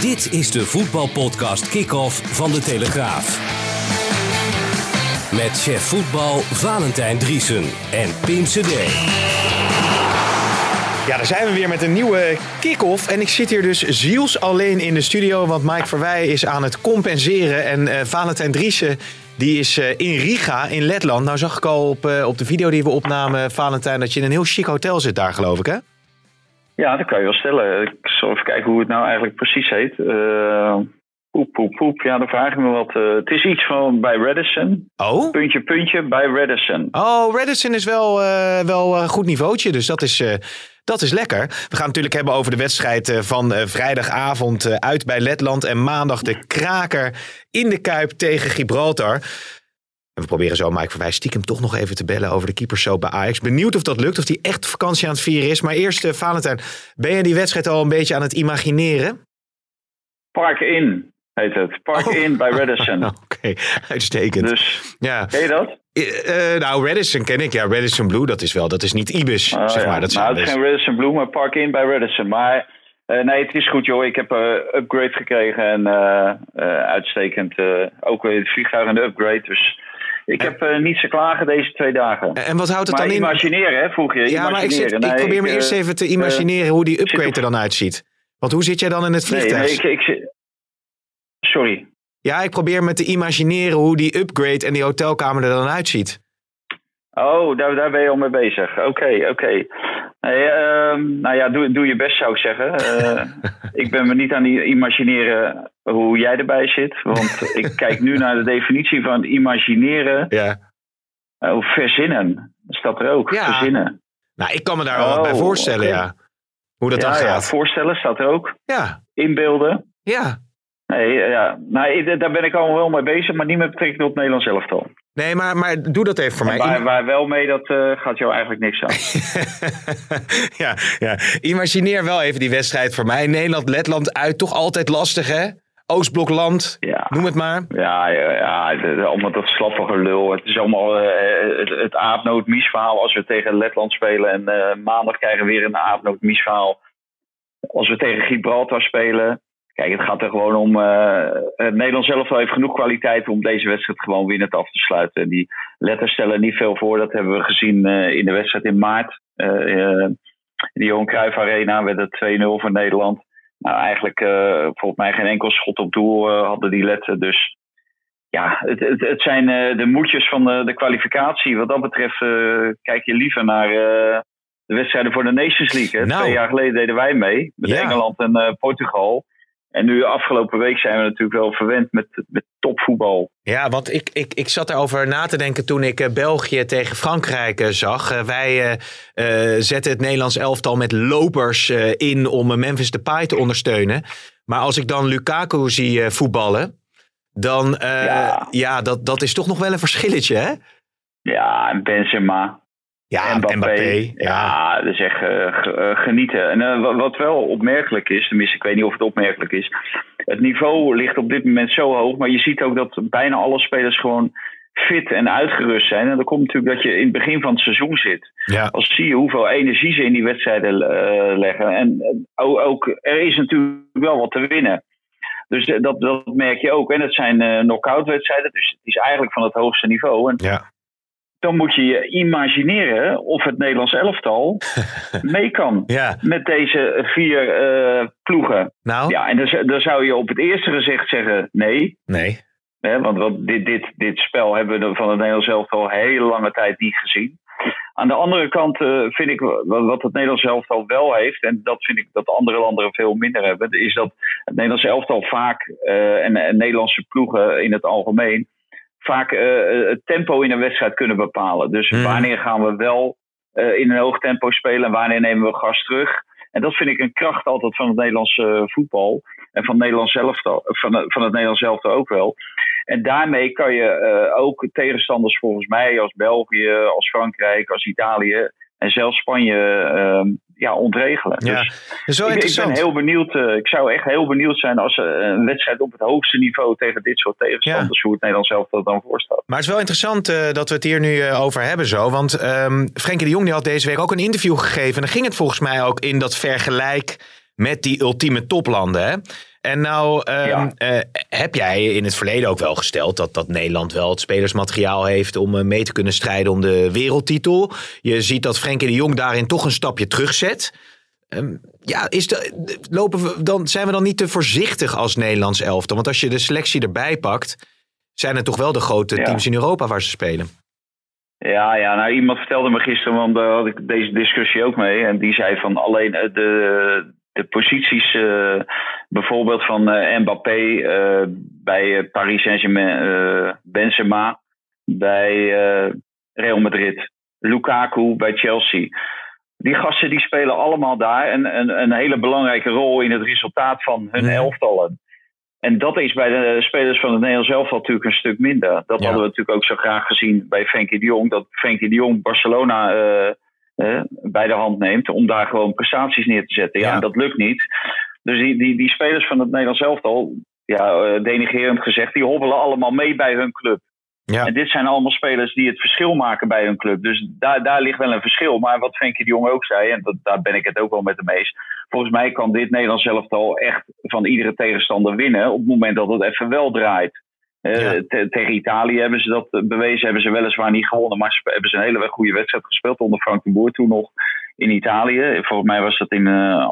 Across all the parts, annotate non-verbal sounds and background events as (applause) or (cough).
Dit is de voetbalpodcast Kick-Off van De Telegraaf. Met chef voetbal Valentijn Driesen en Pim CD. Ja, daar zijn we weer met een nieuwe kick-off. En ik zit hier dus ziels alleen in de studio, want Mike Verwij is aan het compenseren. En eh, Valentijn Driessen, die is eh, in Riga, in Letland. Nou zag ik al op, eh, op de video die we opnamen, Valentijn, dat je in een heel chic hotel zit daar, geloof ik, hè? Ja, dat kan je wel stellen. Ik zal even kijken hoe het nou eigenlijk precies heet. Eh poep, poep, poep. Ja, dan vraag ik me wat. eh, het is iets van bij Radisson. Oh? Puntje, puntje bij Radisson. Oh, Radisson is wel, eh, wel een goed niveautje, dus dat is, dat is lekker. We gaan het natuurlijk hebben over de wedstrijd van vrijdagavond uit bij Letland. En maandag de kraker in de Kuip tegen Gibraltar. En we proberen zo Mike Verwij stiekem toch nog even te bellen over de keeperssoap bij Ajax. Benieuwd of dat lukt, of die echt vakantie aan het vieren is. Maar eerst, eh, Valentijn, ben je die wedstrijd al een beetje aan het imagineren? Park In heet het. Park Oh. In bij Radisson. (laughs) Oké, uitstekend. Dus, ja. ken je dat? Eh, eh, nou, Radisson ken ik. Ja, Radisson Blue, dat is wel, dat is niet Ibis, Oh, zeg ja. maar. Dat nou, het is geen Radisson Blue, maar Park In bij Radisson. Maar nee, het is goed joh. Ik heb een upgrade gekregen en uitstekend. ook weer het vliegtuig en de upgrade. Dus ik heb eh, niets te klagen deze twee dagen. En wat houdt het maar dan in? imagineren, hè, vroeg je. Ja, maar ik, zit, Nee, probeer me eh, eerst even te imagineren hoe die upgrade er dan uitziet. Want hoe zit jij dan in het vliegtuig? nee, ik, ik, sorry. Ja, ik probeer me te imagineren hoe die upgrade en die hotelkamer er dan uitziet. Oh, daar, daar ben je al mee bezig. Oké, oké. Nee, ehm, nou ja, doe, doe je best zou ik zeggen. Eh, (laughs) ik ben me niet aan het imagineren hoe jij erbij zit. Want ik (laughs) kijk nu naar de definitie van imagineren. Ja. Oh, verzinnen. Staat er ook. Ja. Verzinnen. Nou, ik kan me daar wel wat Oh, bij voorstellen, ja. Hoe dat ja, dan ja, gaat. voorstellen staat er ook. Ja, Inbeelden. ja. Nee, eh, ja. nou, daar ben ik allemaal wel mee bezig, maar niet met betrekking tot het Nederlands elftal. Nee, maar, maar doe dat even voor En mij. waar, waar wel mee, dat eh, gaat jou eigenlijk niks aan. (laughs) ja, ja, imagineer wel even die wedstrijd voor mij. Nederland, Letland uit, toch altijd lastig, hè? Oostblokland, Ja. noem het maar. Ja, ja, ja allemaal dat slappige lul. Het is allemaal eh, het, het aapnoot-miesverhaal als we tegen Letland spelen. En maandag krijgen we weer een aapnoot-miesverhaal. Als we tegen Gibraltar spelen. Kijk, het gaat er gewoon om. eh, het Nederlands zelf heeft genoeg kwaliteit om deze wedstrijd gewoon winnend af te sluiten. Die letters stellen niet veel voor. Dat hebben we gezien eh, in de wedstrijd in maart. Eh, in de Johan Cruijff Arena werd het 2-0 voor Nederland. Nou, eigenlijk volgens mij geen enkel schot op doel hadden die letten. Dus ja, het, het, het zijn de moedjes van de, de kwalificatie. Wat dat betreft kijk je liever naar de wedstrijden voor de Nations League. Hè. Nou. Twee jaar geleden deden wij mee met Ja. Engeland en Portugal. En nu afgelopen week zijn we natuurlijk wel verwend met, met topvoetbal. Ja, want ik, ik, ik zat erover na te denken toen ik eh, België tegen Frankrijk eh, zag. Eh, wij zetten het Nederlands elftal met lopers in om Memphis Depay te ondersteunen. Maar als ik dan Lukaku zie voetballen, dan ja, Ja. dat, dat is toch nog wel een verschilletje, hè? Ja, en Benzema. Ja, Mbappé. Mbappé. ja. Ja, is echt eh, eh, genieten. En eh, wa- wat wel opmerkelijk is, tenminste ik weet niet of het opmerkelijk is. Het niveau ligt op dit moment zo hoog. Maar je ziet ook dat bijna alle spelers gewoon fit en uitgerust zijn. En dat komt natuurlijk dat je in het begin van het seizoen zit. Ja. Als zie je hoeveel energie ze in die wedstrijden leggen. En ook, er is natuurlijk wel wat te winnen. Dus dat, dat merk je ook. En het zijn eh knock-out wedstrijden. Dus het is eigenlijk van het hoogste niveau. En Ja. Dan moet je je imagineren of het Nederlands elftal (laughs) mee kan ja, met deze vier eh, ploegen. nou, Ja, en dan, dan zou je op het eerste gezicht zeggen nee. nee. Want dit, dit, dit spel hebben we van het Nederlands elftal hele lange tijd niet gezien. Aan de andere kant eh, vind ik wat, wat het Nederlands elftal wel heeft, en dat vind ik dat andere landen veel minder hebben, is dat het Nederlands elftal vaak, eh, en, en Nederlandse ploegen in het algemeen, vaak eh, het tempo in een wedstrijd kunnen bepalen. Dus Hmm. wanneer gaan we wel eh, in een hoog tempo spelen en wanneer nemen we gas terug. En dat vind ik een kracht altijd van het Nederlandse eh, voetbal. En van het Nederlands elftal, van, van het Nederlands elftal ook wel. En daarmee kan je eh, ook tegenstanders volgens mij als België, als Frankrijk, als Italië en zelfs Spanje ehm, ja, ontregelen. Ja, dus wel ik, ik ben heel benieuwd. eh, ik zou echt heel benieuwd zijn als eh, een wedstrijd op het hoogste niveau tegen dit soort tegenstanders, hoe het Nederlands zelf dat dan voorstaat. Maar het is wel interessant eh, dat we het hier nu over hebben zo. Want ehm Frenkie de Jong die had deze week ook een interview gegeven. En dan ging het volgens mij ook in dat vergelijk met die ultieme toplanden. Hè? En nou ehm, Ja. eh, heb jij in het verleden ook wel gesteld dat, dat Nederland wel het spelersmateriaal heeft om eh, mee te kunnen strijden om de wereldtitel. Je ziet dat Frenkie de Jong daarin toch een stapje terugzet. Ehm, ja, is de, lopen we dan, zijn we dan niet te voorzichtig als Nederlands elftal? Want als je de selectie erbij pakt, zijn het toch wel de grote Ja. teams in Europa waar ze spelen. Ja, ja, nou iemand vertelde me gisteren, want daar had ik deze discussie ook mee. En die zei van alleen eh, de, de posities, eh, bijvoorbeeld van eh, Mbappé eh, bij Paris Saint-Germain, Benzema bij Real Madrid, Lukaku bij Chelsea. Die gasten die spelen allemaal daar een, een, een hele belangrijke rol in het resultaat van hun Mhm. elftallen. En dat is bij de spelers van het Nederlands elftal natuurlijk een stuk minder. Dat Ja. hadden we natuurlijk ook zo graag gezien bij Frenkie de Jong. Dat Frenkie de Jong Barcelona eh, bij de hand neemt om daar gewoon prestaties neer te zetten. Ja, Ja. en dat lukt niet. Dus die, die, die spelers van het Nederlands elftal, ja, eh, denigerend gezegd, die hobbelen allemaal mee bij hun club. Ja. En dit zijn allemaal spelers die het verschil maken bij hun club. Dus daar, daar ligt wel een verschil. Maar wat Frenkie de Jong ook zei, en dat, daar ben ik het ook wel met hem eens. Volgens mij kan dit Nederlands elftal echt van iedere tegenstander winnen. op het moment dat het even wel draait. Ja. te- tegen Italië hebben ze dat bewezen, hebben ze weliswaar niet gewonnen. Maar ze hebben ze een hele goede wedstrijd gespeeld onder Frank de Boer toen nog in Italië. Volgens mij was dat in eh,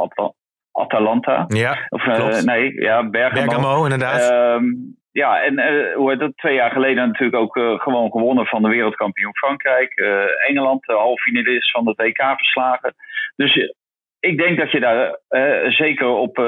Atalanta. Ja, Of eh, klopt. nee, ja, Bergamo. Bergamo inderdaad. Ehm, ja, en eh, hoe heet dat, twee jaar geleden natuurlijk ook gewoon gewonnen van de wereldkampioen Frankrijk. Engeland, de halffinalist van het WK verslagen. Dus ik denk dat je daar, eh, zeker op eh,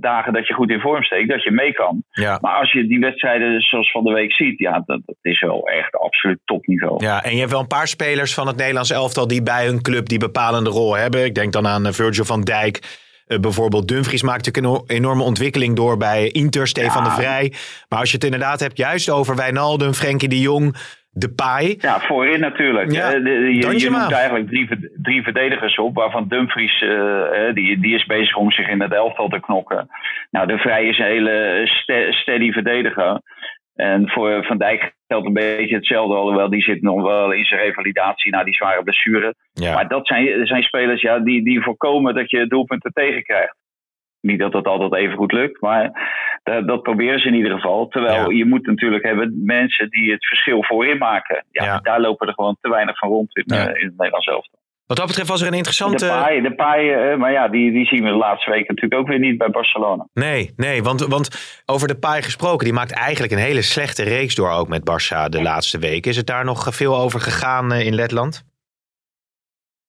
dagen dat je goed in vorm steekt, dat je mee kan. ja. Maar als je die wedstrijden zoals van de week ziet, ja, dat, dat is wel echt absoluut topniveau. ja, en je hebt wel een paar spelers van het Nederlands elftal die bij hun club die bepalende rol hebben. Ik denk dan aan eh, Virgil van Dijk. Bijvoorbeeld Dumfries maakt natuurlijk een enorme ontwikkeling door bij Inter, Stefan Ja. de Vrij. Maar als je het inderdaad hebt juist over Wijnaldum, Frenkie de Jong, Depay. Ja, voorin natuurlijk. Ja, Eh, de- je, je noemt eigenlijk drie, drie verdedigers op, waarvan Dumfries, eh, eh, die, die is bezig om zich in het elftal te knokken. Nou, de Vrij is een hele ste- steady verdediger. En voor Van Dijk geldt een beetje hetzelfde, alhoewel die zit nog wel in zijn revalidatie na die zware blessure. Ja. Maar dat zijn, zijn spelers ja, die, die voorkomen dat je doelpunten tegenkrijgt. Niet dat dat altijd even goed lukt, maar dat, dat proberen ze in ieder geval. Terwijl Ja. je moet natuurlijk hebben mensen die het verschil voorin maken. Ja, Ja. Daar lopen er gewoon te weinig van rond in, Ja. eh, in het Nederlands elftal. Wat dat betreft was er een interessante... De paai, de paai eh, maar ja, die, die zien we de laatste weken natuurlijk ook weer niet bij Barcelona. Nee, nee, want, want over de paai gesproken, die maakt eigenlijk een hele slechte reeks door ook met Barça de laatste weken. Is het daar nog veel over gegaan eh, in Letland?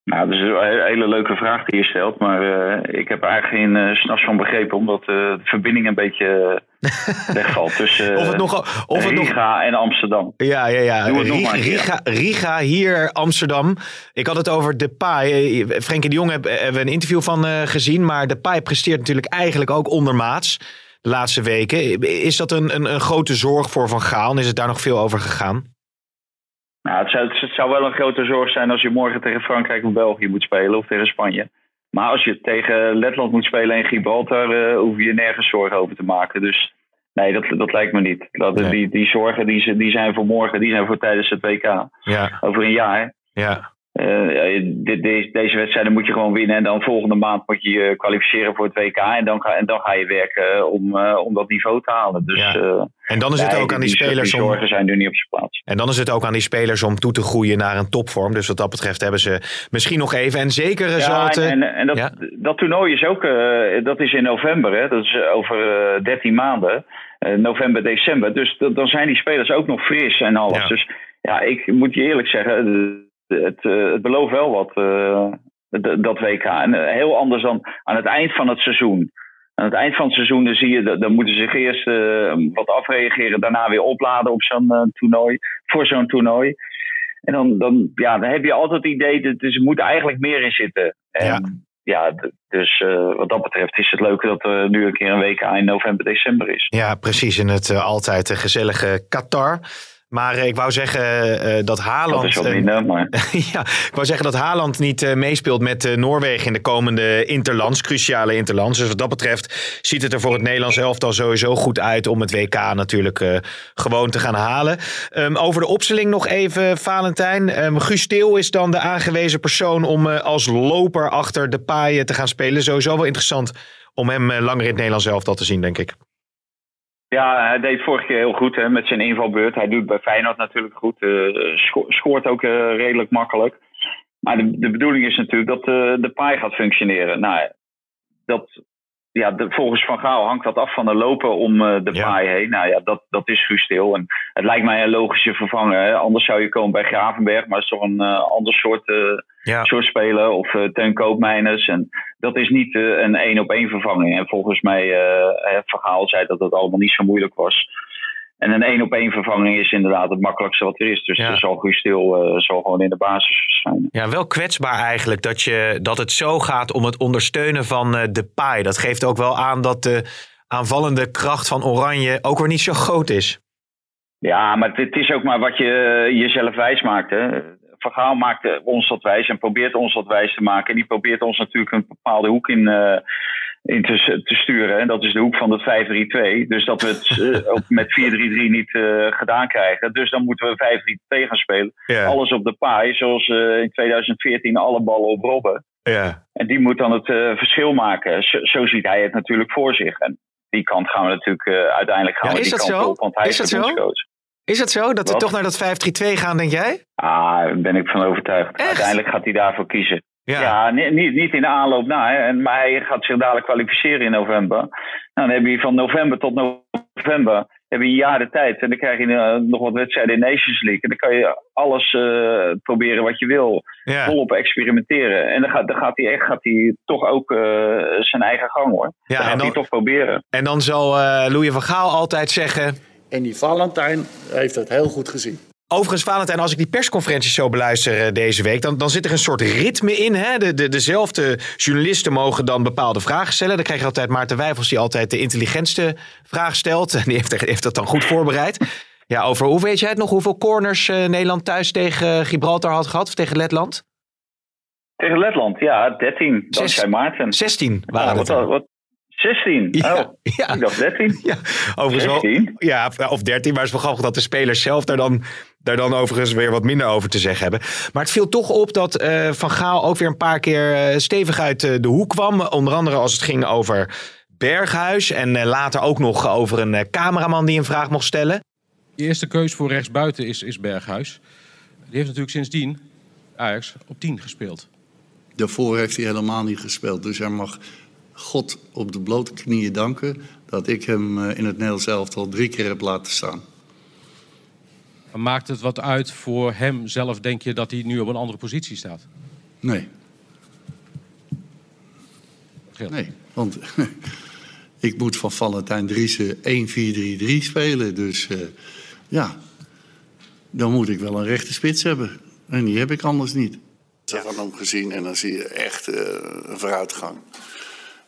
Nou, dat is een hele leuke vraag die je stelt. Maar eh, ik heb er eigenlijk geen eh s'nachts van begrepen. Omdat eh, de verbinding een beetje wegvalt tussen (laughs) Of het nog... Of het nog Riga en Amsterdam. Ja, ja, ja. Doe het nog Riga, maar een keer. Riga, Riga, hier Amsterdam. Ik had het over Depay. Frenkie de Jong heb- hebben we een interview van gezien. Maar Depay presteert natuurlijk eigenlijk ook ondermaats de laatste weken. Is dat een, een, een grote zorg voor Van Gaal? En is het daar nog veel over gegaan? Nou, het zou, het zou wel een grote zorg zijn als je morgen tegen Frankrijk of België moet spelen of tegen Spanje. Maar als je tegen Letland moet spelen en Gibraltar, eh, hoef je je nergens zorgen over te maken. Dus nee, dat, dat lijkt me niet. Dat, Nee. die, die zorgen die, die zijn voor morgen, die zijn voor tijdens het WK. Ja, Over een jaar. ja. Eh, de- de- deze wedstrijden moet je gewoon winnen. En dan volgende maand moet je je kwalificeren voor het WK. En dan ga, en dan ga je werken om, eh, om dat niveau te halen. Dus Ja. eh, En dan is het ook aan die die spelers om... zorgen zijn nu niet op zijn plaats. En dan is het ook aan die spelers om toe te groeien naar een topvorm. Dus wat dat betreft hebben ze misschien nog even. En zeker eh, zal Ja, het, eh, en, en, en dat, ja. dat toernooi is ook, eh, dat is in november, hè? dat is eh, over eh, 13 maanden, Eh, november, december. Dus dan zijn die spelers ook nog fris en alles. Ja. Dus ja, ik moet je eerlijk zeggen, eh, het, eh, het belooft wel wat, eh, dat WK. En eh, heel anders dan aan het eind van het seizoen. Aan het eind van het seizoen dan zie je, dat- dan moeten ze zich eerst wat afreageren, daarna weer opladen op zo'n toernooi, voor zo'n toernooi. En dan, dan, ja, dan heb je altijd het idee dat dus er moet eigenlijk meer in zitten. En, Ja. ja. dus wat dat betreft is het leuk dat er nu een keer een WK in november, december is. Ja, precies. In het altijd gezellige Qatar. Maar ik wou zeggen dat Haaland. Dat is wat minder, maar... (laughs) ja, ik wou zeggen dat Haaland niet meespeelt met Noorwegen in de komende interlands, cruciale interlands. Dus wat dat betreft ziet het er voor het Nederlands elftal sowieso goed uit om het WK natuurlijk gewoon te gaan halen. Um, over de opstelling nog even, Valentijn. Um, Guus is dan de aangewezen persoon om als loper achter de paaien te gaan spelen. Sowieso wel interessant om hem langer in het Nederlands elftal te zien, denk ik. Ja, hij deed vorige keer heel goed hè, met zijn invalbeurt. Hij doet bij Feyenoord natuurlijk goed. Uh, scoort ook uh, redelijk makkelijk. Maar de, de bedoeling is natuurlijk dat uh, de paai gaat functioneren. Nou, dat, ja, de, volgens Van Gaal hangt dat af van de lopen om de ja. paai heen. Nou ja, dat, dat is Guus Stil. En het lijkt mij een logische vervanger. Hè. Anders zou je komen bij Gravenberg, maar het is toch een ander soort, ja. soort speler. Of uh, Teun Koopmeiners. En dat is niet uh, een één op één vervanging. En volgens mij, uh, Van Gaal zei dat het allemaal niet zo moeilijk was. En een één op één vervanging is inderdaad het makkelijkste wat er is. Dus ja. zal Guus Stil zal gewoon in de basis verschijnen. Ja, wel kwetsbaar eigenlijk dat, je, dat het zo gaat om het ondersteunen van de paai. Dat geeft ook wel aan dat de aanvallende kracht van Oranje ook weer niet zo groot is. Ja, maar het is ook maar wat je jezelf wijs maakt. Hè. Van Gaal maakt ons dat wijs en probeert ons dat wijs te maken. En die probeert ons natuurlijk een bepaalde hoek in, uh, in te, te, sturen. En dat is de hoek van het 5-3-2. Dus dat we het uh, (laughs) ook met 4-3-3 niet uh, gedaan krijgen. Dus dan moeten we 5-3-2 gaan spelen. Yeah. Alles op de paai, zoals in 2014 alle ballen op Robben. Yeah. En die moet dan het verschil maken. Zo, zo, ziet hij het natuurlijk voor zich. En die kant gaan we natuurlijk uiteindelijk gaan ja, we die kant zo? op. Want hij is, is de bondscoach. Is het zo dat we toch naar dat 5-3-2 gaan, denk jij? Ah, daar ben ik van overtuigd. Echt? Uiteindelijk gaat hij daarvoor kiezen. Ja, ja niet, niet in de aanloop na, hè. maar hij gaat zich dadelijk kwalificeren in november. Nou, dan heb je van november tot november heb je een jaar de tijd. En dan krijg je uh, nog wat wedstrijden in Nations League. En dan kan je alles uh, proberen wat je wil. Ja. Volop experimenteren. En dan gaat, dan gaat hij echt gaat hij toch ook uh, zijn eigen gang hoor. Ja, dan gaat hij toch proberen. En dan zal eh Louis van Gaal altijd zeggen... En die Valentijn heeft het heel goed gezien. Overigens, Valentijn, als ik die persconferenties zo beluister eh, deze week, dan, dan zit er een soort ritme in. Hè? De, de, dezelfde journalisten mogen dan bepaalde vragen stellen. Dan krijg je altijd Maarten Wijfels, die altijd de intelligentste vraag stelt. (laughs) En die heeft, heeft dat dan goed voorbereid. Ja, over hoe weet jij het nog? Hoeveel corners eh, Nederland thuis tegen Gibraltar had gehad? Of tegen Letland? Tegen Letland, ja, 13. Dankzij Maarten. 16 waren het wat, wat, 16? Ja, Oh, ja. ik dacht 13. Ja, overigens wel. 16? Ja, of 13, maar het is wel grappig dat de spelers zelf daar dan, daar dan overigens weer wat minder over te zeggen hebben. Maar het viel toch op dat eh, Van Gaal ook weer een paar keer eh, stevig uit eh, de hoek kwam. Onder andere als het ging over Berghuis en later ook nog over een cameraman die een vraag mocht stellen. Je eerste keus voor rechtsbuiten is, is Berghuis. Die heeft natuurlijk sindsdien Ajax op 10 gespeeld. Daarvoor heeft hij helemaal niet gespeeld. Dus hij mag God op de blote knieën danken dat ik hem eh, in het Nederlands elftal drie keer heb laten staan. Maar Maakt het wat uit voor hem zelf, denk je, dat hij nu op een andere positie staat? Nee, Geel. nee. Want (laughs) ik moet van Valentijn Driessen 1-4-3-3 spelen. Dus eh, ja, dan moet ik wel een rechte spits hebben. En die heb ik anders niet. Ik heb van hem gezien en dan zie je echt eh, een vooruitgang.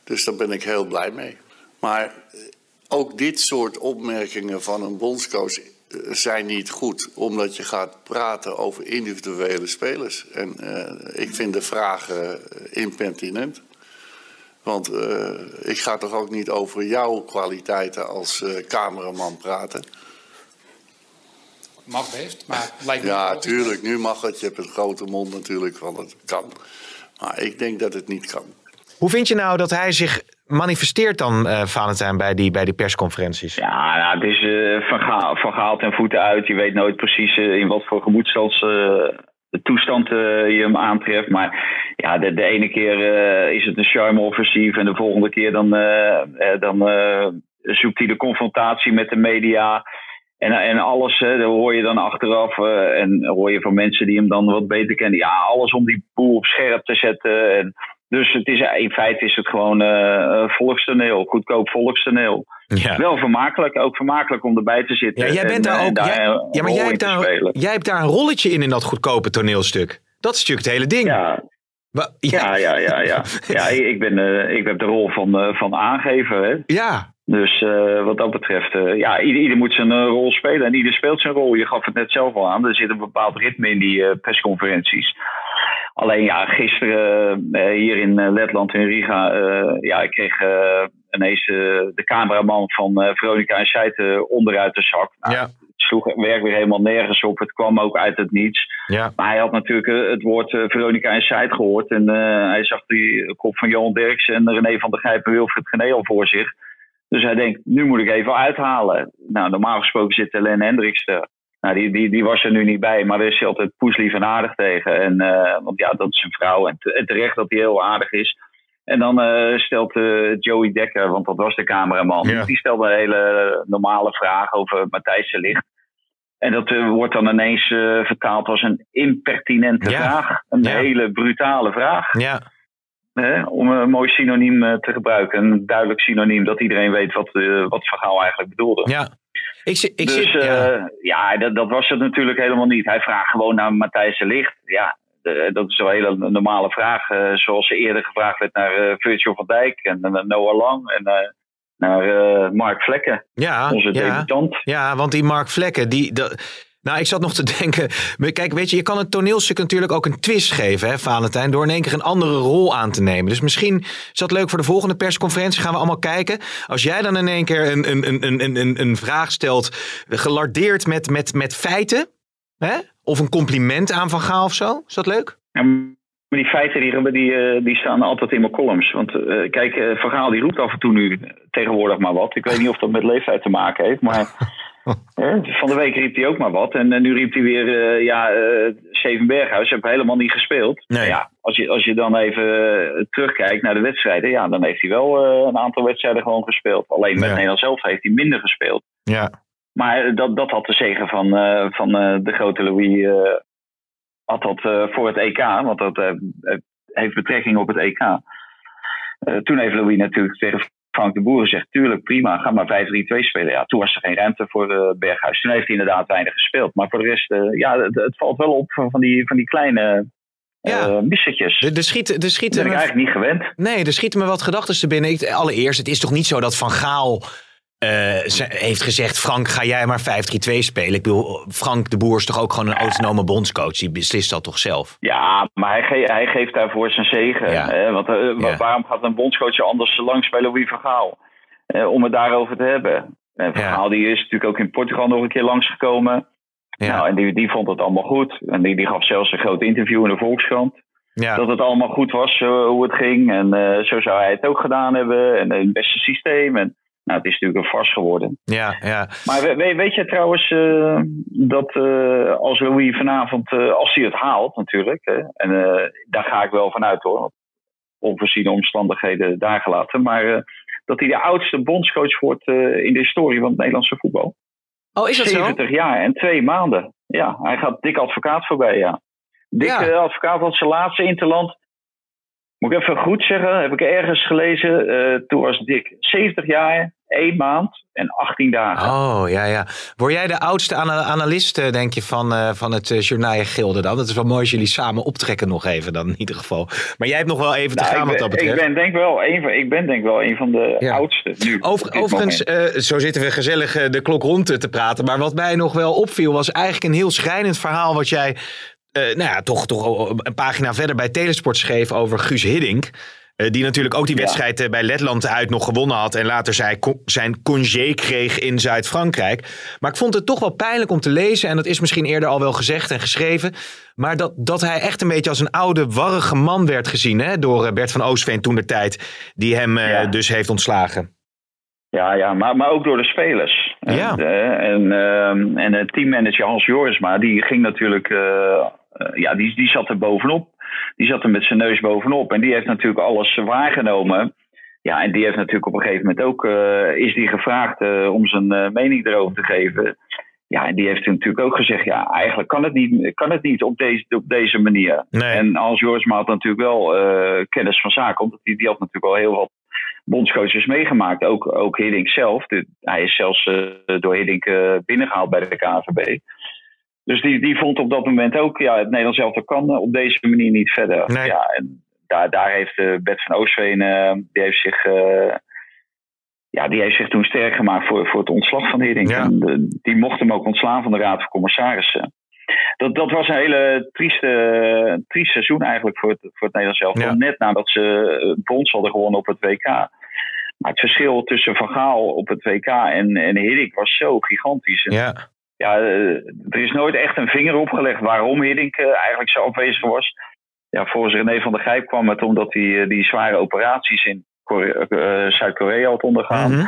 Dus daar ben ik heel blij mee. Maar eh, ook dit soort opmerkingen van een bondscoach eh, zijn niet goed. Omdat je gaat praten over individuele spelers. En eh, ik vind de vragen impertinent. Want ik ga toch ook niet over jouw kwaliteiten als cameraman praten. Mag best, maar het lijkt me Ja, tuurlijk, nu mag het. Je hebt een grote mond natuurlijk, want het kan. Maar ik denk dat het niet kan. Hoe vind je nou dat hij zich manifesteert dan, eh, Valentijn, bij die, bij die persconferenties? Ja, nou, het is eh, van, Gaal, van Gaal ten voeten uit. Je weet nooit precies eh, in wat voor de toestand je hem aantreft. Maar ja, de, de ene keer is het een charme-offensief en de volgende keer dan, dan zoekt hij de confrontatie met de media. En, en alles, hè, dat hoor je dan achteraf. en hoor je van mensen die hem dan wat beter kennen. Ja, alles om die boel op scherp te zetten. En, dus het is, in feite is het gewoon eh, volkstoneel, goedkoop volkstoneel. Ja. Wel vermakelijk, ook vermakelijk om erbij te zitten. Ja, jij bent en, daar ook. daar jij- een ja, maar jij hebt, daar, jij hebt daar een rolletje in in dat goedkope toneelstuk. Dat is natuurlijk het hele ding. Ja, ja, ja, ja. ja. ja (laughs) ik, ben, eh, ik heb de rol van, van aangever. Hè. Ja, Dus uh, wat dat betreft, uh, ja, ieder, ieder, moet zijn uh, rol spelen en ieder speelt zijn rol. Je gaf het net zelf al aan, er zit een bepaald ritme in die persconferenties. Alleen ja, gisteren hier in Letland, in Riga, ja, ik kreeg ineens de cameraman van Veronica en Seiten onderuit de zak. Nou, ja sloeg werk weer helemaal nergens op. Het kwam ook uit het niets. Ja. Maar hij had natuurlijk eh, het woord uh, Veronica Inside gehoord. En uh, hij zag die kop van Johan Derks en René van der Gijp en Wilfried Gené al voor zich. Dus hij denkt, nu moet ik even uithalen. Nou, normaal gesproken zit Len Hendricks er. Nou, die, die, die was er nu niet bij, maar daar is hij altijd poeslief en aardig tegen. En, uh, want ja, dat is een vrouw. En, en terecht dat hij heel aardig is. En dan uh, stelt uh, Joey Dekker, want dat was de cameraman, ja. die stelde een hele normale vraag over Matthijs de Licht. En dat wordt dan ineens vertaald als een impertinente Ja. vraag. Een Ja. hele brutale vraag. Ja, Hè, om een mooi synoniem eh, te gebruiken. Een duidelijk synoniem dat iedereen weet wat, eh, wat het verhaal eigenlijk bedoelde. ja. Ik, dus zit, eh, ja. ja, dat, dat was het natuurlijk helemaal niet. Hij vraagt gewoon naar Matthijs de Licht. Ja, de- dat is een hele normale vraag. eh, zoals er eerder gevraagd werd naar eh Virgil van Dijk en naar Noah Lang en naar Mark Vlekken, ja, onze ja. debutant. Ja, want die Mark Vlekken, die. dat- nou, ik zat nog te (laughs) denken. Kijk, weet je, je kan een toneelstuk natuurlijk ook een twist geven, hè, Valentijn. Door in één keer een andere rol aan te nemen. Dus misschien is dat leuk voor de volgende persconferentie. Gaan we allemaal kijken. Als jij dan in één keer een, een, een, een, een, een vraag stelt. gelardeerd met, met, met feiten. Hè? Of een compliment aan Van Gaal of zo. Is dat leuk? Ja, maar die feiten die, die, eh, die staan altijd in mijn columns. Want eh, kijk, eh, Van Gaal die roept af en toe nu tegenwoordig maar wat. Ik weet niet of dat met leeftijd te maken heeft, maar (laughs) (laughs) van de week riep hij ook maar wat. En eh, nu riep hij weer, eh, ja, Steven Berghuis heeft helemaal niet gespeeld. Nee. Ja, als je, als je dan even terugkijkt naar de wedstrijden, ja, dan heeft hij wel een aantal wedstrijden gewoon gespeeld. Alleen met Ja. Nederland zelf heeft hij minder gespeeld. Ja. Maar dat, dat had de zegen van, van de grote Louis had dat voor het EK, want dat heeft betrekking op het EK. Toen heeft Louis natuurlijk tegen Frank de Boer gezegd: tuurlijk, prima, ga maar 5-3-2 spelen. Ja, toen was er geen ruimte voor eh, Berghuis. Toen heeft hij inderdaad weinig gespeeld. Maar voor de rest, eh, ja, het, het valt wel op van van die, van die kleine eh Ja. missetjes. Er, er schieten, er Dat schieten ben ik me- eigenlijk niet gewend. Nee, er schieten me wat gedachten te binnen. Ik, allereerst, het is toch niet zo dat Van Gaal ze- heeft gezegd... Frank, ga jij maar 5-3-2 spelen. Ik bedoel, Frank de Boer is toch ook gewoon een autonome bondscoach? Die beslist dat toch zelf? Ja, maar hij, ge- hij geeft daarvoor zijn zegen. Ja. Hè? Want eh, Ja. waarom gaat een bondscoach anders langs bij Louis van Gaal? Eh, om het daarover te hebben. En van Ja. Gaal die is natuurlijk ook in Portugal nog een keer langsgekomen. Ja, Nou, en die, die vond het allemaal goed. En die, die gaf zelfs een groot interview in de Volkskrant. ja. Dat het allemaal goed was eh, hoe het ging. En eh, zo zou hij het ook gedaan hebben. En het beste systeem. En nou, het is natuurlijk een vars geworden. ja, ja. Maar we- we- weet je trouwens eh, dat eh, als Louis vanavond, eh, als hij het haalt natuurlijk, hè, en eh, daar ga ik wel vanuit hoor, onvoorziene omstandigheden daar gelaten, maar eh, dat hij de oudste bondscoach wordt in de historie van het Nederlandse voetbal. Oh, is dat zo? 70 jaar en twee maanden. Ja, hij gaat dik advocaat voorbij, ja. Dik Ja. eh, advocaat was zijn laatste interland. Moet ik even goed zeggen, heb ik ergens gelezen. eh, toen was Dick 70 jaar, 1 maand en 18 dagen. Oh, ja, ja. Word jij de oudste ana- analist, eh, denk je, van, eh, van het uh, Journaal Gilde dan? Dat is wel mooi als jullie samen optrekken nog even dan in ieder geval. Maar jij hebt nog wel even te Nou, gaan wat ben, dat betreft. ik ben denk wel een van, ik ben denk wel een van de Ja. oudste nu. Over, overigens, zo zitten we gezellig de klok rond te praten. Maar wat mij nog wel opviel was eigenlijk een heel schrijnend verhaal. Wat jij, eh, nou ja, toch, toch een pagina verder bij Telesport schreef over Guus Hiddink. Eh, die natuurlijk ook die Ja. wedstrijd eh, bij Letland uit nog gewonnen had. En later zijn, co- zijn congé kreeg in Zuid-Frankrijk. Maar ik vond het toch wel pijnlijk om te lezen. En dat is misschien eerder al wel gezegd en geschreven. Maar dat, dat hij echt een beetje als een oude, warrige man werd gezien. Hè, door Bert van Oostveen toen de tijd. Die hem dus heeft ontslagen. Ja, ja maar, maar ook door de spelers. Ja. En, en, ehm, en teammanager Hans Jorisma, die ging natuurlijk, eh, ja, die, die zat er bovenop. Die zat er met zijn neus bovenop. En die heeft natuurlijk alles waargenomen. Ja, en die heeft natuurlijk op een gegeven moment ook, eh, is die gevraagd eh, om zijn mening erover te geven. Ja, en die heeft natuurlijk ook gezegd, ja, eigenlijk kan het niet, kan het niet op, deze, op deze manier. Nee. En Hans Jorisma had natuurlijk wel kennis van zaken, omdat die, die had natuurlijk al heel wat bondscoaches meegemaakt. Ook, ook Hiddink zelf. De- hij is zelfs door Hiddink eh, binnengehaald bij de KNVB. Dus die, die vond op dat moment ook, ja, het Nederlands elftal kan eh, op deze manier niet verder. Nee. Ja, en daar, daar heeft eh, Bert van Oostveen, eh, die heeft zich, ja, die heeft zich toen sterk gemaakt voor, voor het ontslag van Hiddink. Ja. En de- die mocht hem ook ontslaan van de Raad van Commissarissen. Dat, dat was een hele trieste, triest seizoen eigenlijk voor het, voor het Nederlands elftal. Ja. Net nadat ze brons hadden gewonnen op het WK. Maar het verschil tussen Van Gaal op het WK en, en Hiddink was zo gigantisch. Ja, ja, eh, er is nooit echt een vinger opgelegd waarom Hiddink eh, eigenlijk zo afwezig was. Ja, volgens René van der Gijp kwam het omdat hij eh, die zware operaties in Kore- Zuid-Korea had ondergaan. Mhm.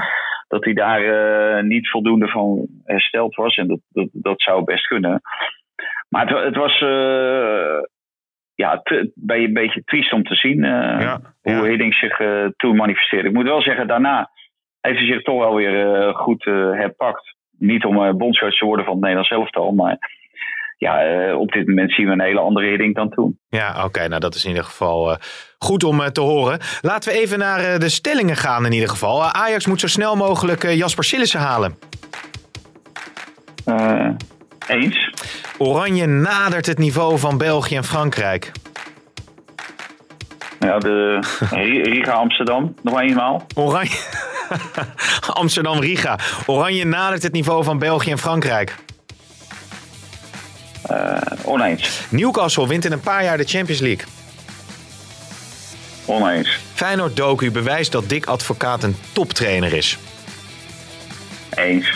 Dat hij daar niet voldoende van hersteld was. En dat, dat, dat zou best kunnen. Maar het, het was ja, te- bij een beetje triest om te zien Ja, hoe ja. Hiddink zich toen manifesteerde. Ik moet wel zeggen, daarna heeft hij zich toch wel weer goed herpakt. Niet om eh bondscoach te worden van het Nederlands elftal, maar ja, eh, op dit moment zien we een hele andere Hiddink dan toen. Ja, oké. nou, dat is in ieder geval eh, goed om te horen. Laten we even naar de stellingen gaan in ieder geval. Ajax moet zo snel mogelijk Jasper Sillissen halen. Eens? Oranje nadert het niveau van België en Frankrijk. Ja, de Ri- Riga Amsterdam, nog eenmaal. Oranje... (laughs) Amsterdam-Riga. Oranje nadert het niveau van België en Frankrijk. Eh, oneens. Newcastle wint in een paar jaar de Champions League. Oneens. Feyenoord Doku bewijst dat Dick Advocaat een toptrainer is. Eens.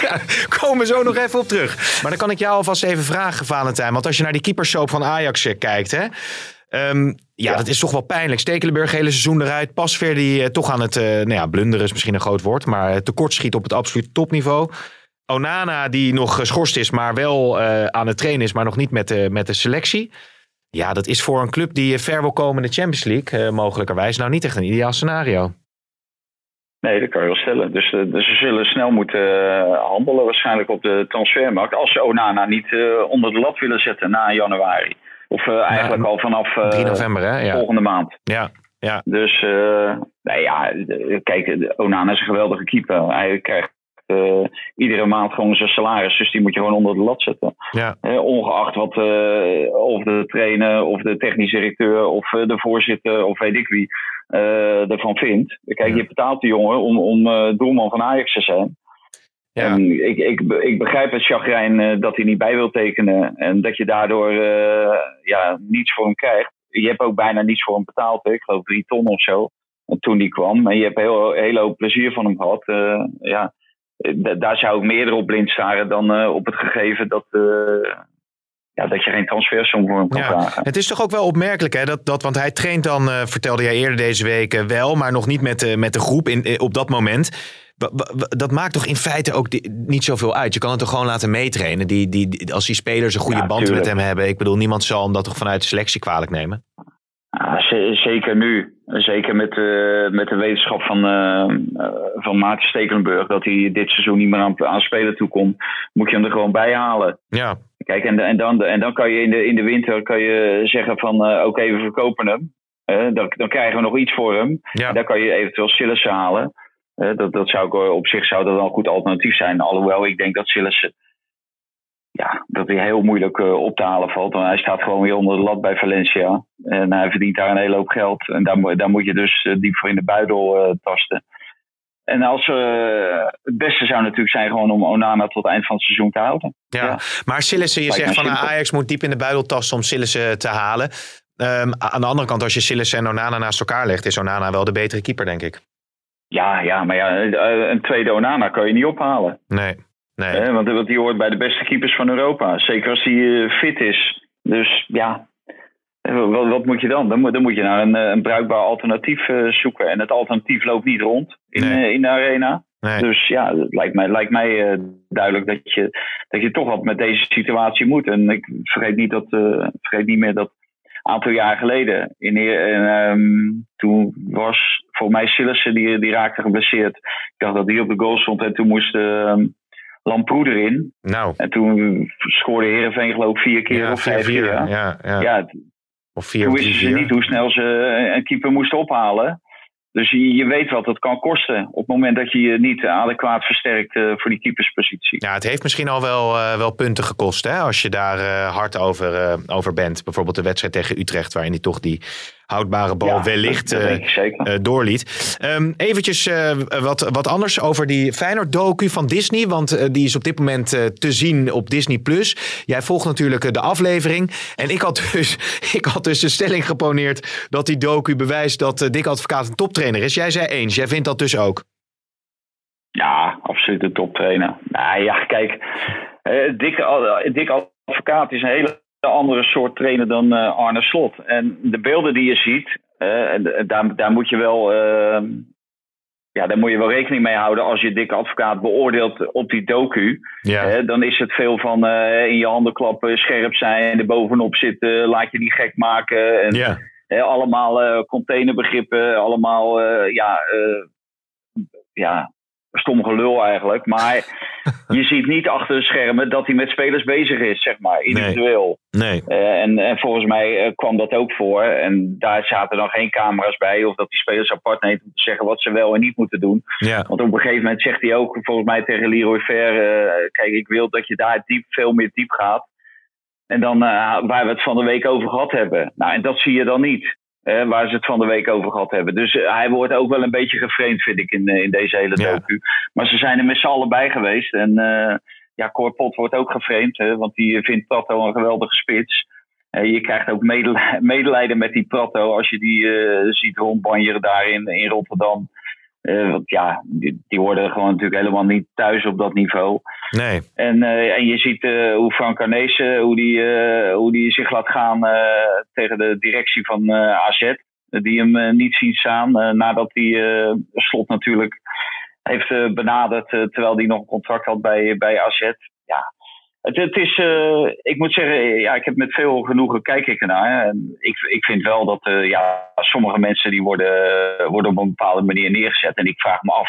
Ja, (laughs) komen we zo nog even op terug. Maar dan kan ik jou alvast even vragen, Valentijn. Want als je naar die keepersoap van Ajax eh, kijkt... Hè, ehm, ja, Ja. dat is toch wel pijnlijk. Stekelenburg hele seizoen eruit. Pasveer die eh, toch aan het... eh, nou ja, blunderen is misschien een groot woord. Maar eh, tekortschiet op het absolute topniveau. Onana die nog geschorst is, maar wel aan het trainen is... maar nog niet met de, met de selectie. Ja, dat is voor een club die ver wil komen in de Champions League... mogelijkerwijs nou niet echt een ideaal scenario. Nee, dat kan je wel stellen. Dus, dus ze zullen snel moeten handelen waarschijnlijk op de transfermarkt. Als ze Onana niet onder de lat willen zetten na januari. Of eh, eigenlijk al vanaf eh, 3 november, hè? Ja, volgende maand. ja, ja. Dus eh, nou ja, kijk, Onana is een geweldige keeper. Hij krijgt eh, iedere maand gewoon zijn salaris. Dus die moet je gewoon onder de lat zetten. ja. Eh, ongeacht wat eh, of de trainer of de technische directeur of eh, de voorzitter of weet ik wie eh, ervan vindt. Kijk, Ja. je betaalt die jongen om, om eh, doelman van Ajax te zijn. Ja. En ik, ik, ik begrijp het chagrijn eh, dat hij niet bij wil tekenen. En dat je daardoor eh, ja, niets voor hem krijgt. Je hebt ook bijna niets voor hem betaald. hè. Ik geloof drie ton of zo. Toen die kwam. En je hebt heel, heel hoop plezier van hem gehad. Eh, ja, da- daar zou ik meer op blind staren dan op het gegeven dat, ja, dat je geen transfersom voor hem kan Ja, vragen. het is toch ook wel opmerkelijk, hè? Dat, dat, want hij traint dan, vertelde jij eerder deze week wel, maar nog niet met, de met de groep in, op dat moment. Dat maakt toch in feite ook niet zoveel uit. Je kan het toch gewoon laten meetrainen. Die, die, als die spelers een goede Ja, band tuurlijk. met hem hebben. Ik bedoel, niemand zal hem dat toch vanuit de selectie kwalijk nemen. Ja, ze- zeker nu. Zeker met, eh, met de wetenschap van, eh eh, van Maarten Stekelenburg. Dat hij dit seizoen niet meer aan, aan spelen toekomt. Moet je hem er gewoon bij halen. Ja, Kijk, en, en, dan, en dan kan je in de, in de winter kan je zeggen van eh, oké, we verkopen hem. Dan, dan krijgen we nog iets voor hem. ja. En dan kan je eventueel Sillissen halen. Dat, dat zou ik, eh, op zich zou dat wel een goed alternatief zijn. Alhoewel ik denk dat Sillissen ja, dat hij heel moeilijk eh, op te halen valt. Want hij staat gewoon weer onder de lat bij Valencia. En hij verdient daar een hele hoop geld. En daar, moet- daar moet je dus eh, diep voor in de buidel eh, tasten. En als, het beste zou natuurlijk zijn gewoon om Onana tot het eind van het seizoen te houden. Ja, Ja. maar Sillissen, je zegt van simpel. Ajax moet diep in de buidel tasten om Sillissen te halen. Ehm, aan de andere kant, als je Sillissen en Onana naast elkaar legt, is Onana wel de betere keeper, denk ik. Ja, ja, maar ja, eh, een tweede Onana kan je niet ophalen. Nee, nee. Hè, want, want die hoort bij de beste keepers van Europa. Zeker als hij eh, fit is. Dus ja, eh, wat, wat moet je dan? Dan moet, dan moet je naar een, eh, een bruikbaar alternatief eh, zoeken. En het alternatief loopt niet rond in, Nee. eh, in de arena. nee. Dus ja, het lijkt mij, lijkt mij eh, duidelijk dat je, dat je toch wat met deze situatie moet. En ik vergeet niet, dat, eh, vergeet niet meer dat een aantal jaar geleden, in, ehm, toen was voor mij Sillissen, die, die raakte geblesseerd. Ik dacht dat die op de goal stond en toen moest ehm Lamproe erin. Nou, En toen scoorde Heerenveen geloof ik vier keer ja, of vijf 4-4. keer. Ja, Ja. ja, Of 4 toen wisten ze 3-4. niet hoe snel ze een keeper moesten ophalen. Dus je, je weet wat het kan kosten op het moment dat je je niet adequaat versterkt eh, voor die keeperspositie. Ja, het heeft misschien al wel, eh, wel punten gekost hè, als je daar eh, hard over, over bent. Bijvoorbeeld de wedstrijd tegen Utrecht, waarin hij toch die houdbare bal Ja, wellicht eh, eh, doorliet. Ehm eventjes eh, wat, wat anders over die Feyenoord-docu van Disney. Want die is op dit moment te zien op Disney+. Plus. Jij volgt natuurlijk de aflevering. En ik had, dus, (laughs) ik had dus de stelling geponeerd dat die docu bewijst dat Dick Advocaat een toptrainer is. Jij zei eens. Jij vindt dat dus ook. Ja, absoluut een toptrainer. Nou ja, kijk, Dick, eh, Dick Advocaat is een hele andere soort trainer dan eh, Arne Slot. En de beelden die je ziet, eh, eh, daar, daar moet je wel. eh, ja, daar moet je wel rekening mee houden als je Dick Advocaat beoordeelt op die docu. Ja. Dan is het veel van in je handen klappen, scherp zijn, er bovenop zitten, laat je die gek maken. En, Ja. allemaal containerbegrippen, allemaal ja, ja, stom gelul eigenlijk. Maar (laughs) je ziet niet achter de schermen dat hij met spelers bezig is, zeg maar, individueel. Nee. Eh, en, en volgens mij eh, kwam dat ook voor. En daar zaten dan geen camera's bij. Of dat die spelers apart neemt om te zeggen wat ze wel en niet moeten doen. Ja. Want op een gegeven moment zegt hij ook, volgens mij tegen Leroy Ver... eh, kijk, ik wil dat je daar diep, veel meer diep gaat. En dan waar we het van de week over gehad hebben. Nou, en dat zie je dan niet. Waar ze het van de week over gehad hebben. Dus eh, hij wordt ook wel een beetje geframed, vind ik, in, eh, in deze hele Ja. docu. Maar ze zijn er met z'n allen bij geweest. En eh ja, Cor Pot wordt ook geframed. Hè, want die vindt Prato een geweldige spits. Je krijgt ook medel- (laughs) medelijden met die Prato als je die ziet rondbanjeren daar in, in Rotterdam. Eh, want ja, die, die worden gewoon natuurlijk helemaal niet thuis op dat niveau. Nee. En, eh, en je ziet eh, hoe Frank Arnezen, hoe die, hoe die zich laat gaan tegen de directie van AZ. Die hem niet zien staan nadat hij slot natuurlijk heeft benaderd. terwijl hij nog een contract had bij, bij AZ. Ja, het, het is, eh, ik moet zeggen, ja, ik heb met veel genoegen kijk ik ernaar. En ik, ik vind wel dat eh, ja, sommige mensen die worden, worden op een bepaalde manier neergezet. En ik vraag me af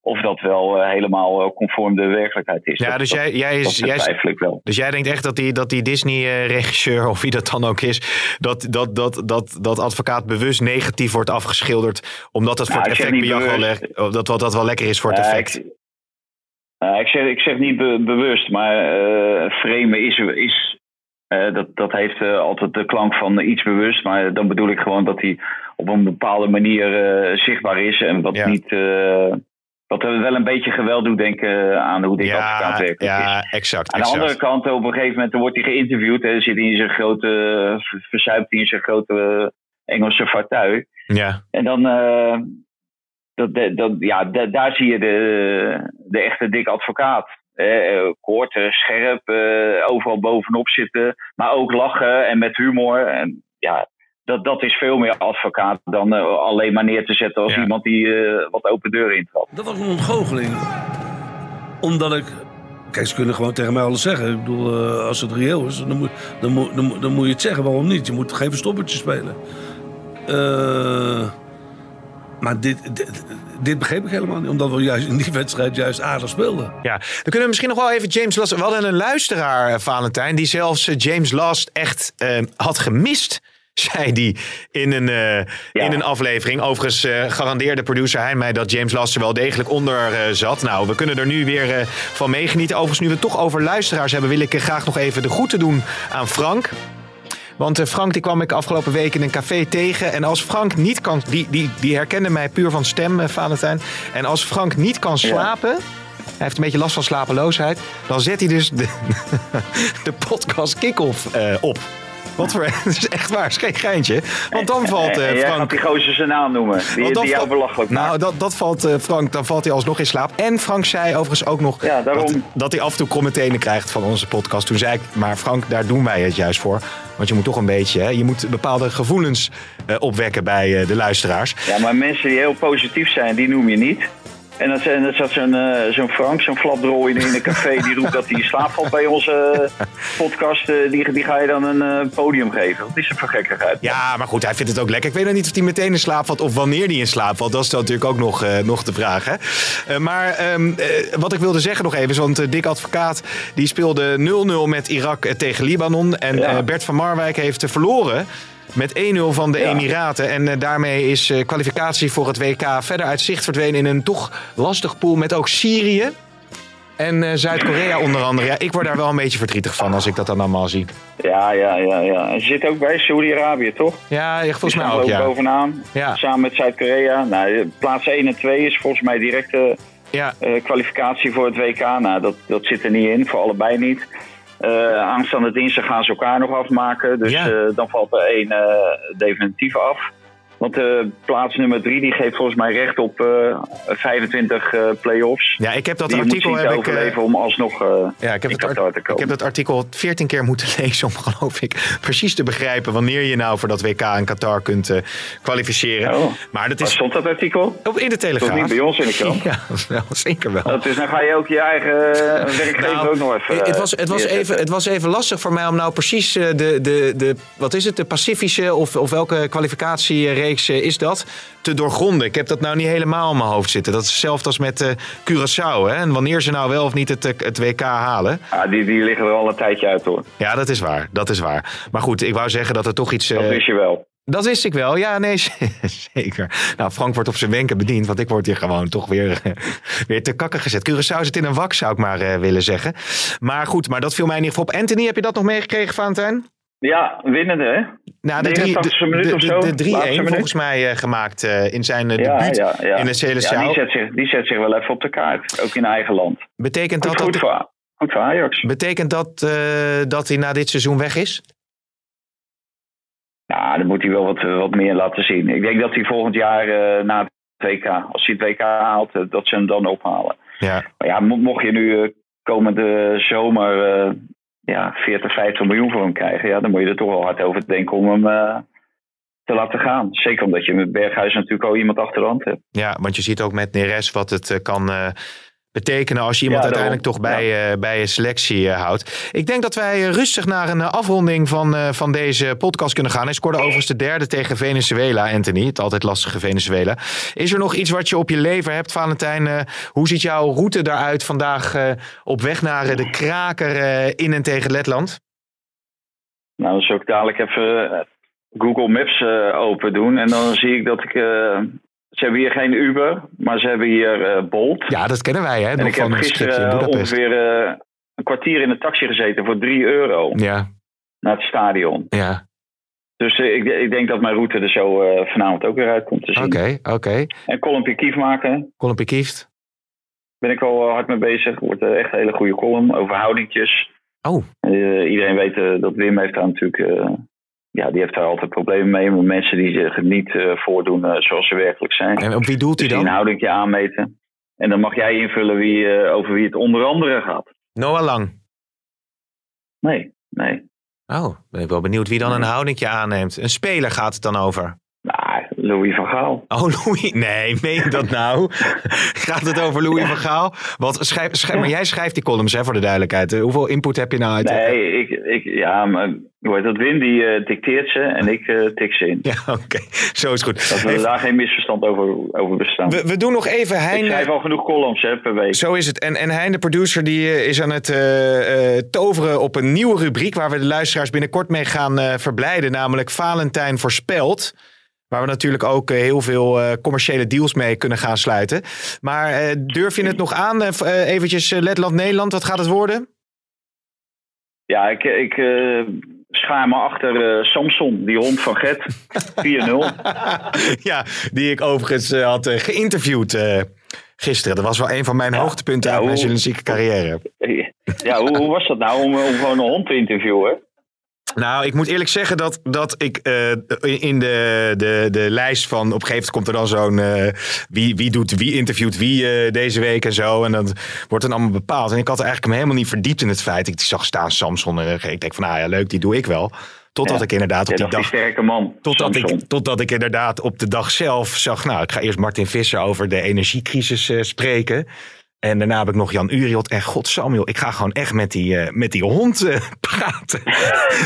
of dat wel eh, helemaal conform de werkelijkheid is. Ja, Dat- dus dat- jij, jij, is, jij, wel. dus jij denkt echt dat die, dat die Disney-regisseur, (laughs) of wie dat dan ook is, dat, dat, dat, dat, dat advocaat bewust negatief wordt afgeschilderd, omdat dat voor Nou, het ik zeg effect jou wel, dat, dat, dat wel lekker is voor het effect. ik, eh, ik, zeg, ik zeg niet be- bewust, maar eh framen is, is eh, dat, dat heeft altijd de klank van iets bewust. Maar dan bedoel ik gewoon dat hij op een bepaalde manier zichtbaar is. En wat Ja. niet. wat wel een beetje geweld doet denken aan hoe dit Ja, werkt. ja, exact. Aan de andere kant, op een gegeven moment wordt hij geïnterviewd. En zit hij in zijn grote, ver- verzuipt hij in zijn grote Engelse vaartuig. Ja, En dan, dat, dat, ja, da- daar zie je de, de echte dikke advocaat. Eh, eh, kort, scherp, eh, overal bovenop zitten, maar ook lachen en met humor. En ja, dat, dat is veel meer advocaat dan eh, alleen maar neer te zetten als Ja. iemand die eh, wat open deuren intrapt. Dat was een ontgoocheling. Omdat ik. Kijk, ze kunnen gewoon tegen mij alles zeggen. Ik bedoel, als het reëel is, dan moet, dan, moet, dan, moet- dan moet je het zeggen. Waarom niet? Je moet geen verstoppertje spelen. Eh, maar dit, dit, dit begreep ik helemaal niet. Omdat we juist in die wedstrijd juist aardig speelden. ja. Dan kunnen we misschien nog wel even James Last... We hadden een luisteraar, eh, Valentijn, die zelfs eh, James Last echt eh, had gemist. (laughs) Zei die in een, eh, in een aflevering. Overigens eh, garandeerde producer hij mij dat James Last er wel degelijk onder eh, zat. Nou, we kunnen er nu weer eh, van meegenieten. Overigens, nu we het toch over luisteraars hebben, wil ik graag nog even de groeten doen aan Frank. Want eh, Frank die kwam ik afgelopen week in een café tegen. En als Frank niet kan... Die, die, die herkende mij puur van stem, eh, Valentijn. En als Frank niet kan slapen... Hij heeft een beetje last van slapeloosheid. Dan zet hij dus de, (laughs) de podcast kick-off eh, op. Wat voor... (laughs) Dat is echt waar, is geen geintje. Want dan valt eh, (laughs) Frank... die gozer zijn naam noemen, die, die jou belachelijk maakt. Nou, dat, dat valt eh, Frank, dan valt hij alsnog in slaap. En Frank zei overigens ook nog Ja, daarom. dat, dat hij af en toe kromme tenen krijgt van onze podcast. Toen zei ik, maar Frank, daar doen wij het juist voor. Want je moet toch een beetje, hè, je moet bepaalde gevoelens eh, opwekken bij eh, de luisteraars. Ja, maar mensen die heel positief zijn, die noem je niet. En dan, en dan zat zo'n zo'n Frank, zo'n flapdrol in, een café, die roept dat hij in slaap valt bij onze eh, podcast. eh, die, die ga je dan een podium geven. Wat is er voor gekkigheid? Ja, maar goed, hij vindt het ook lekker. Ik weet nog niet of hij meteen in slaap valt of wanneer hij in slaap valt. Dat is natuurlijk ook nog, nog de vraag. Hè? Maar ehm, eh, wat ik wilde zeggen nog even is, want Dick Advocaat die speelde 0-0 met Irak tegen Libanon. En Ja. Bert van Marwijk heeft verloren met 1-0 van de Ja. Emiraten. En eh, daarmee is eh, kwalificatie voor het WK verder uit zicht verdwenen in een toch lastig pool met ook Syrië. En eh, Zuid-Korea onder andere. Ja, ik word daar wel een beetje verdrietig van als ik dat dan allemaal zie. Ja, ja, ja, ja. En ze zit ook bij Saudi-Arabië, toch? Ja, ja, volgens mij ook, ook ja. bovenaan. Ja. Samen met Zuid-Korea. Nou, plaats 1 en 2 is volgens mij directe Ja, kwalificatie voor het WK. Nou, dat, dat zit er niet in, voor allebei niet. Eh, aanstaande dinsdag gaan ze elkaar nog afmaken. Dus Ja. eh, dan valt er één eh, definitief af. Want eh, plaats nummer 3 die geeft volgens mij recht op eh, 25 eh play-offs. ja, ik heb dat die je moet artikel zien te heb ik, eh, overleven om alsnog eh Ja, ik heb, in het Qatar te ik komen. heb dat artikel 14 keer moeten (laughs) lezen om, geloof ik, precies te begrijpen wanneer je nou voor dat WK in Qatar kunt eh, kwalificeren. Oh. Maar dat Waar is stond dat artikel? op in de Dat Telegraaf. niet bij ons in de (laughs) krant. Ja, wel, zeker wel. Dat is, dan ga je ook je eigen eh, (laughs) werkgever Nou, ook nog even... het, was, het, was even, het was even lastig voor mij om nou precies eh, de, de, de, wat is het, de Pacifische of, of welke kwalificatiereeks eh, is dat, te doorgronden. Ik heb dat nou niet helemaal in mijn hoofd zitten. Dat is hetzelfde als met eh Curaçao. Hè? En wanneer ze nou wel of niet het, eh, het WK halen. Ja, die, die liggen er al een tijdje uit hoor. Ja, dat is waar. Dat is waar. Maar goed, ik wou zeggen dat er toch iets... Dat wist je wel. dat wist ik wel. Ja, nee, (laughs) zeker. Nou, Frank wordt op zijn wenken bediend, want ik word hier gewoon toch weer, (laughs) weer te kakken gezet. Curaçao zit in een wak, zou ik maar willen zeggen. Maar goed, maar dat viel mij in ieder geval op. Anthony, heb je dat nog meegekregen, Valentijn? Ja, winnende hè? Nou, de drie- 89e minuut of zo, de 3-1 laatste minuut. volgens mij eh, gemaakt eh, in zijn eh, Ja, debuut ja, ja. in de ja, Seleção. die, zet zich, die zet zich wel even op de kaart. Ook in eigen land. Betekent Goed, dat, goed, dat, voor, goed voor Ajax. betekent dat, dat hij na dit seizoen weg is? Ja, dan moet hij wel wat, wat meer laten zien. Ik denk dat hij volgend jaar na het WK, als hij het WK haalt, dat ze hem dan ophalen. Ja, Maar ja, mo- mocht je nu komende zomer ja, 40, 50 miljoen voor hem krijgen, ja, dan moet je er toch wel hard over denken om hem eh, te laten gaan. Zeker omdat je met Berghuis natuurlijk al iemand achter de hand hebt. ja, want je ziet ook met Neres wat het eh, kan eh, betekenen als je iemand Ja, uiteindelijk toch bij, eh, bij je selectie eh, houdt. Ik denk dat wij eh, rustig naar een afronding van, van deze podcast kunnen gaan. Hij scoorde overigens de derde tegen Venezuela, Anthony. Het altijd lastige Venezuela. Is er nog iets wat je op je lever hebt, Valentijn? Hoe ziet jouw route daaruit vandaag op weg naar de kraker in en tegen Letland? Nou, dan zou ik dadelijk even Google Maps open doen. En dan zie ik dat ik. Ze hebben hier geen Uber, maar ze hebben hier eh, Bolt. Ja, dat kennen wij, hè? en ik heb gisteren ongeveer eh, een kwartier in een taxi gezeten voor 3 euro Ja, naar het stadion. ja. Dus eh, ik, ik denk dat mijn route er zo vanavond ook weer uit komt te zien. Oké, oké. En column Kief maken, Colin Pikieft. ben ik wel hard mee bezig. Wordt echt een hele goede column over houdingjes. Oh, iedereen weet dat Wim heeft daar natuurlijk. Ja, die heeft daar altijd problemen mee. Met mensen die zich niet eh, voordoen eh, zoals ze werkelijk zijn. en op wie doelt hij Dus die een dan? houdingje aanmeten. En dan mag jij invullen wie, eh, over wie het onder andere gaat. Noah Lang. Nee, nee. Oh, ben ik wel benieuwd wie dan een houdingje aanneemt. Een speler gaat het dan over. Nou, Louis van Gaal. Oh, Louis. Nee, meen je dat nou? (laughs) Gaat het over Louis van Gaal? Wat, schrijf, schrijf, maar jij schrijft die columns, hè, voor de duidelijkheid. Eh, Hoeveel input heb je nou uit? Nee, ik, ik, ja, maar hoe dat? Wim die eh, dicteert ze en ik eh, tik ze in. Ja, (laughs) oké. Zo is goed. Dat we Hey, daar geen misverstand over, over bestaan. we, we doen nog even ik Hein. schrijf al genoeg columns hè, per week. Zo is het. En, en Hein, de producer, die is aan het toveren op een nieuwe rubriek... waar we de luisteraars binnenkort mee gaan verblijden. Namelijk Valentijn voorspelt. Waar we natuurlijk ook eh, heel veel eh, commerciële deals mee kunnen gaan sluiten. Maar eh, durf je het nog aan? Eh, eventjes Letland-Nederland, wat gaat het worden? Ja, ik, ik schaar me achter Samson, die hond van Gert. (laughs) 4-0. ja, die ik overigens had geïnterviewd gisteren. Dat was wel een van mijn hoogtepunten Ja, uit mijn journalistieke carrière. Ja, hoe, hoe was dat nou om, om gewoon een hond te interviewen? Nou, ik moet eerlijk zeggen dat, dat ik eh, in de, de, de lijst van... op een gegeven moment komt er dan zo'n... eh, wie, wie, doet, wie interviewt wie eh, deze week en zo. En dat wordt dan allemaal bepaald. En ik had eigenlijk me helemaal niet verdiept in het feit. Ik zag staan Samson en ik denk van... nou ja, leuk, die doe ik wel. Totdat Ja. ik inderdaad op die dag... sterke man. Totdat Samson. ik, totdat ik inderdaad op de dag zelf zag... nou, ik ga eerst Martin Visser over de energiecrisis spreken... En daarna heb ik nog Jan Uriot. En god Samuel, ik ga gewoon echt met die, eh, met die hond eh, (laughs) praten.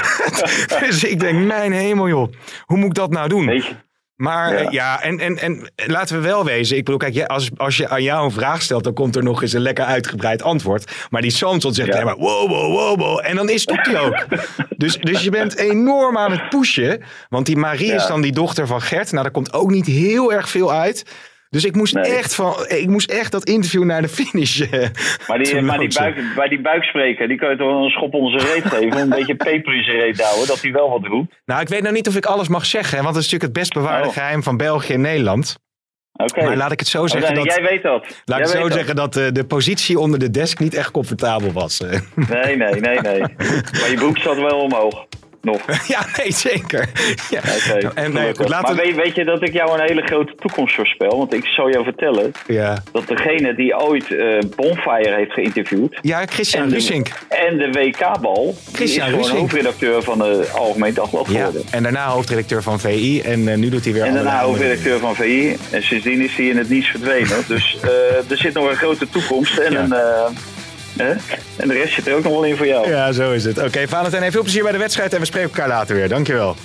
(laughs) dus ik denk, mijn hemel joh. Hoe moet ik dat nou doen? Maar eh, Ja. ja, en, en, en laten we wel wezen. Ik bedoel, kijk, als, als je aan jou een vraag stelt, dan komt er nog eens een lekker uitgebreid antwoord. Maar die Samson zegt Ja. alleen maar wow, wow, wow, wow. En dan is het hij ook. (laughs) dus, dus je bent enorm aan het pushen. Want die Marie is dan die dochter van Gert. Nou, daar komt ook niet heel erg veel uit. Dus ik moest, Nee. echt van, ik moest echt dat interview naar de finish. eh, Maar die, (laughs) maar die, buik, bij die buikspreker, die kan je toch wel een schop onder zijn reet geven. Een beetje peper in zijn reet houden, dat hij wel wat roept. Nou, ik weet nou niet of ik alles mag zeggen, want het is natuurlijk het best bewaarde Oh. geheim van België en Nederland. Oké. Maar laat ik het zo zeggen dat, Jij weet dat. laat Jij ik zo dat. zeggen dat eh, de positie onder de desk niet echt comfortabel was. eh. Nee, nee, nee, nee. (laughs) maar je broek zat wel omhoog. Nog. (laughs) ja, nee, zeker. Ja. En nee, goed, gelukkig. laten maar we... weet, weet je dat ik jou een hele grote toekomst voorspel? Want ik zal jou vertellen Ja, dat degene die ooit eh, Bonfire heeft geïnterviewd. ja Christian Rusink. en de WK-bal. Is gewoon Rusink. hoofdredacteur van de Algemeen Dagblad Ja, geworden. en daarna hoofdredacteur van VI en eh, nu doet hij weer En daarna hoofdredacteur van VI. En sindsdien is hij in het niets verdwenen. Dus eh, er zit nog een grote toekomst. En, Ja. een, eh, en de rest zit er ook nog wel in voor jou. Ja, zo is het. Oké, Valentijn, veel plezier bij de wedstrijd en we spreken elkaar later weer. Dankjewel.